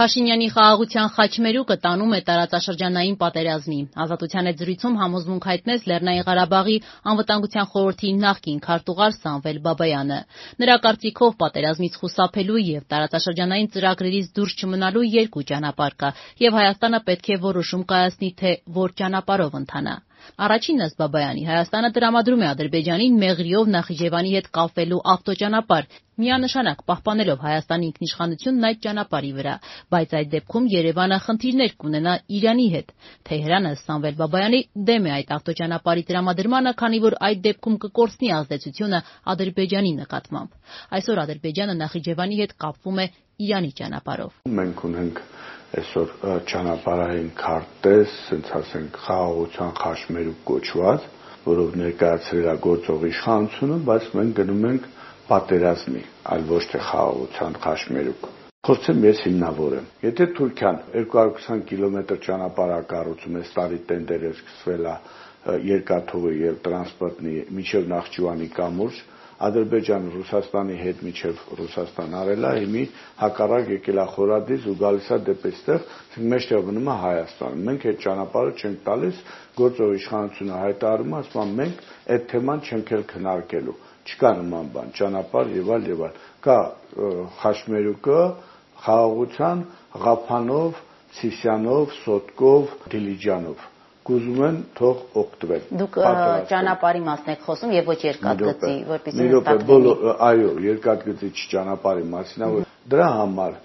Փաշինյանի խաղաղության խաչմերուկը տանում է տարածաշրջանային պատերազմի։ Ազատության հետ զրույցում համոզմունք հայտնեց Լեռնային Ղարաբաղի անվտանգության խորհրդի նախկին քարտուղար Սամվել Բաբայանը։ Նրա կարծիքով պատերազմից խուսափելու եւ տարածաշրջանային ծրագրերից դուրս չմնալու երկու ճանապարհ կա, եւ Հայաստանը պետք է որոշում կայացնի, թե որ ճանապարհով ընթանա։ Առաջինն ըստ Բաբայանի Հայաստանը տրամադրում է Ադրբեջանին Մեղրիով Նախիջևանի հետ կապվելու ավտոճանապարհ՝ միանշանակ պահպանելով Հայաստանի ինքնիշխանությունն այդ ճանապարհի վրա, բայց այդ դեպքում Երևանը խնդիրներ կունենա Իրանի հետ։ Թեհրանը, ըստ Սամվել Բաբայանի, դեմ է այդ ավտոճանապարհի տրամադրմանը, քանի որ այդ դեպքում կկորցնի ազդեցությունը Ադրբեջանի նկատմամբ։ Այսօր Ադրբեջանը Նախիջևանի հետ կապվում է Իրանի ճանապարհով։ Մենք ունենք այսօր ճանապարհային քարտեզ, ասենք ասենք խաղաղության խաչմերուկ կոչված, որով ներկայացրել է գործող իշխանությունը, բայց մենք գնում ենք պատերազմի, այլ ոչ թե խաղաղության խաչմերուկ։ Փորձեմ ես հիմնավորեմ։ Եթե Թուրքիան 220 կիլոմետր ճանապարհ է կառուցում, այս տարի տենդերը սկսվել է երկաթուղի եւ տրանսպորտի միջև Նախճիվանի կամուրջ, Ադրբեջանը Ռուսաստանի հետ միջև Ռուսաստան արել է, հիմի հակառակ եկել է խորադից ու գալիս է դեպեստեղ, մեջտեղ մնում է Հայաստանը։ Մենք այդ ճանապարհը չենք տալիս, գործող իշխանությունը հայտարարում է, ասում մենք այդ թեման չենք էլ քննարկելու։ Չկա նման բան, ճանապարհ եւ այլ եւ այլ։ Կա խաչմերուկը, խաղաղության Ղափանով, Սիսյանով, Սոտկով, Դիլիջանով կուզում են թող օգտվեն։ Դուք ճանապարհի մասն եք խոսում եւ ոչ երկաթգծի, որպեսզի լինի։ Այո, երկաթգծի ճանապարհի մասին որ դրա համար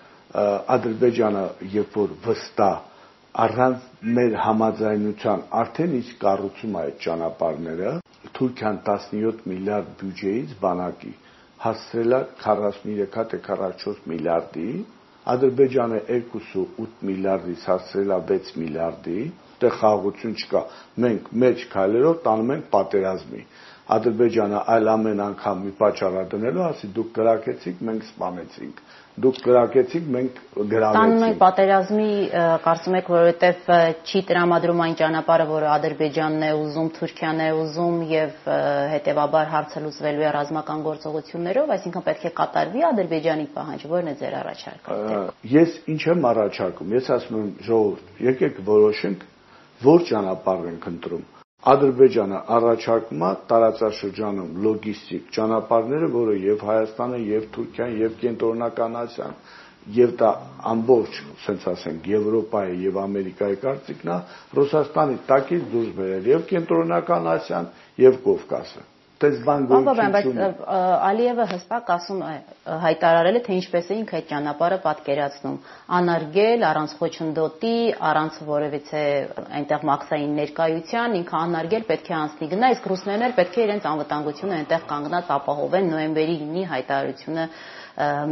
Ադրբեջանը երբ որ վստահ առանց մեր համաձայնության արդեն իսկ կառուցում է այդ ճանապարհները, Թուրքիան 17 միլիարդ բյուջեից բանակի հասցրել է 43 թե 44 միլիարդի, Ադրբեջանը 2.8 միլիարդից հասցրել է 6 միլիարդի, դե խաղաղություն չկա։ Մենք մեջ քայլերով տանում ենք պատերազմի։ Ադրբեջանը այլ ամեն անգամ մի պատճառ դնելու, ասի դուք կրակեցիք, մենք սպանեցինք դուք կրակեցիք, մենք գրավեցինք։ Տանում ենք պատերազմի, կարծում եք, որովհետև չի տրամադրում այն ճանապարհը, որը Ադրբեջանն է ուզում, Թուրքիան է ուզում եւ հետեւաբար հարցը լուծվելու է ռազմական գործողություններով, այսինքն պետք է կատարվի Ադրբեջանի պահանջը, ո՞րն է ձեր առաջարկը։ Ես ինչ եմ առաջարկում։ Ես ասում եմ, ժողովուրդ, եկեք որոշենք, որ ճանապարհ ենք ընտրում Ադրբեջանը առաջարկում է տարածաշրջանում լոգիստիկ ճանապարհները, որը եւ Հայաստանը, եւ Թուրքիան, եւ Կենտրոնական Ասիան եւ դա ամբողջ, ասենց ասենք, Եվրոպայի եւ Ամերիկայի կարծիքն է Ռուսաստանի տակից դուրս բերել եւ Կենտրոնական Ասիան եւ Կովկասը բան գոյություն բայց Ալիևը հստակ ասում է հայտարարել է թե ինչպես է ինքը այդ ճանապարհը պատկերացնում անարգել առանց խոչընդոտի առանց որևիցե այնտեղ մաքսային ներկայության ինքը անարգել պետք է անցնի գնա իսկ ռուսներն պետք է իրենց անվտանգությունը այնտեղ կանգնած ապահովեն նոյեմբերի 9-ի հայտարարությունը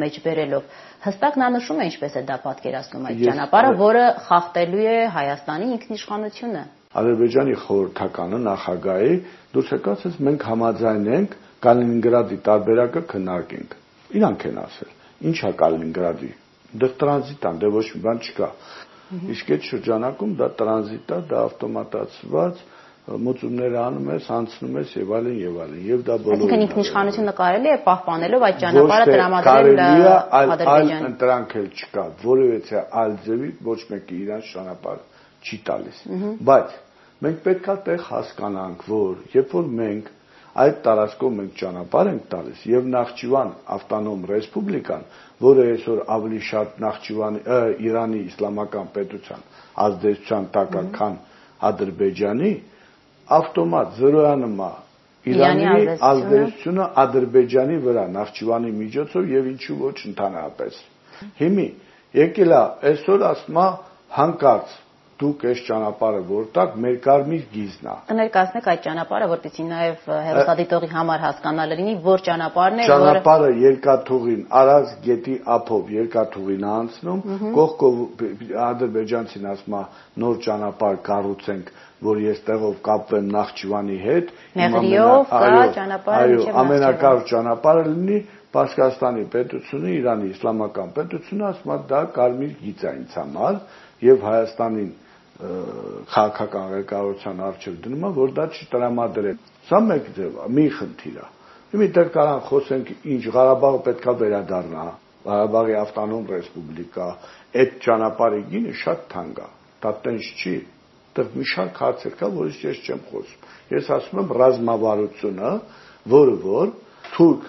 մեջ բերելով հստակ նա նշում է ինչպես է դա պատկերացնում այդ ճանապարհը որը խախտելու է Հայաստանի ինքնիշխանությունը Ադրբեջանի խորհրդականը նախագահի դուրս եկած ես մենք համաձայն ենք Կալինինգրադի տարբերակը քննարկենք։ Իրանք են ասել։ Ինչա Կալինինգրադի։ Դեռ տրանզիտ ան, դե ոչ մի բան չկա։ Իսկ այդ շրջանակում դա տրանզիտ է, դա ավտոմատացված մոծումներ անում ես, անցնում ես եւ այլն եւ այլն։ Եվ դա բոլորը Այսինքն ինքնիշխանությունը կարելի է պահպանելով այդ ճանապարհը տրամադրել Ադրբեջանին։ Այլ ընտրանք էլ չկա, որովհետեւ այլ ձևի ոչ մեկը իրան ճանապարհ չի տալիս։ Բայց մենք պետքա տեղ հասկանանք, որ երբ որ մենք այդ տարածքով մենք ճանապարհ ենք տալիս եւ Նախճիվան ավտոնոմ ռեսպուբլիկան, որը այսօր ավելի շատ Նախճիվանի Իրանի իսլամական պետության ազդեցության տակ է, քան Ադրբեջանի, ավտոմատ զրոյանում է Իրանի ազդեցությունը Ադրբեջանի վրա Նախճիվանի միջոցով եւ ինչու ոչ ընդհանրապես։ Հիմի եկել է այսօր է հանկարծ դուք այս ճանապարհը որտակ մեր կարմիր գիզն է։ Կներկայացնեք այդ ճանապարհը, որպեսզի նաև հերոսադիտողի համար հասկանալը լինի, որ ճանապարհն է, որը Ճանապարհը երկաթուղին Արազ գետի ափով երկաթուղին անցնում, կողքով ադրբեջանցին ասում է նոր ճանապարհ կառուցենք, որ ես տեղով կապվեմ Նախճիվանի հետ։ Մեղրիով կա ճանապարհը Այո, ամենակարճ ճանապարհը լինի Պարսկաստանի պետությունը, Իրանի իսլամական պետությունը ասում է դա կարմիր գիծ է ինձ համար եւ Հայաստանին քաղաքական ղեկավարության արժեվ դնում է, որ դա չտրամադրեն։ Սա մեկ ձև մի խնդիր է։ Իմի դեռ կարան խոսենք ինչ Ղարաբաղը պետքա վերադառնա։ Ղարաբաղի ավտոնոմ ռեսպուբլիկա, այդ ճանապարհի գինը շատ թանկ է։ Դա տենց չի։ Դեռ մի շարք հարցեր կա, որից ես չեմ խոսում։ Ես ասում եմ ռազմավարությունը, որը որ թուրք,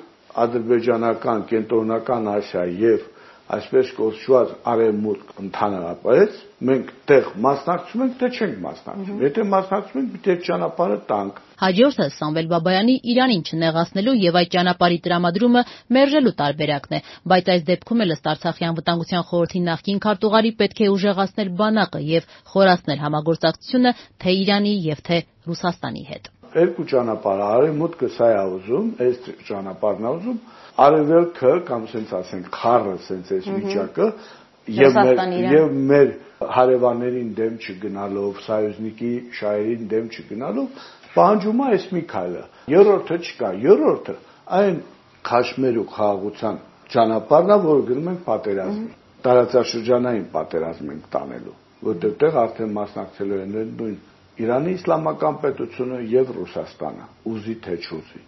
ադրբեջանական, կենտրոնական Ասիա եւ այսպես կոչված արևմուտք ընդհանրապես մենք տեղ մասնակցում ենք թե չենք մասնակցում եթե մասնակցում ենք պիտի այդ ճանապարհը տանք Հաջորդը Սամվել Բաբայանի Իրանին չնեղացնելու եւ այդ ճանապարհի տրամադրումը մերժելու տարբերակն է, բայց այս դեպքում էլ ըստ Արցախի անվտանգության խորհրդի նախկին քարտուղարի պետք է ուժեղացնել բանակը եւ խորացնել համագործակցությունը թե Իրանի եւ թե Ռուսաստանի հետ երկու ճանապարհ արևմուտքը սա է ուզում, այս ճանապարհն է ուզում, արևելքը կամ ասենք ասենք խառը ասենք այս վիճակը եւ մեր եւ մեր հարևաններին դեմ չգնալով, սայոզնիկի շահերին դեմ չգնալով պահանջում է այս մի քայլը։ Երրորդը չկա, երրորդը այն քաշմեր ու խաղաղության ճանապարհն է, որը գնում ենք պատերազմի։ Տարածաշրջանային պատերազմ ենք տանելու, որտեղ տեղ արդեն մասնակցելու են նույն Իրանի իսլամական պետությունը եւ Ռուսաստանը, ուզի թե չուզի։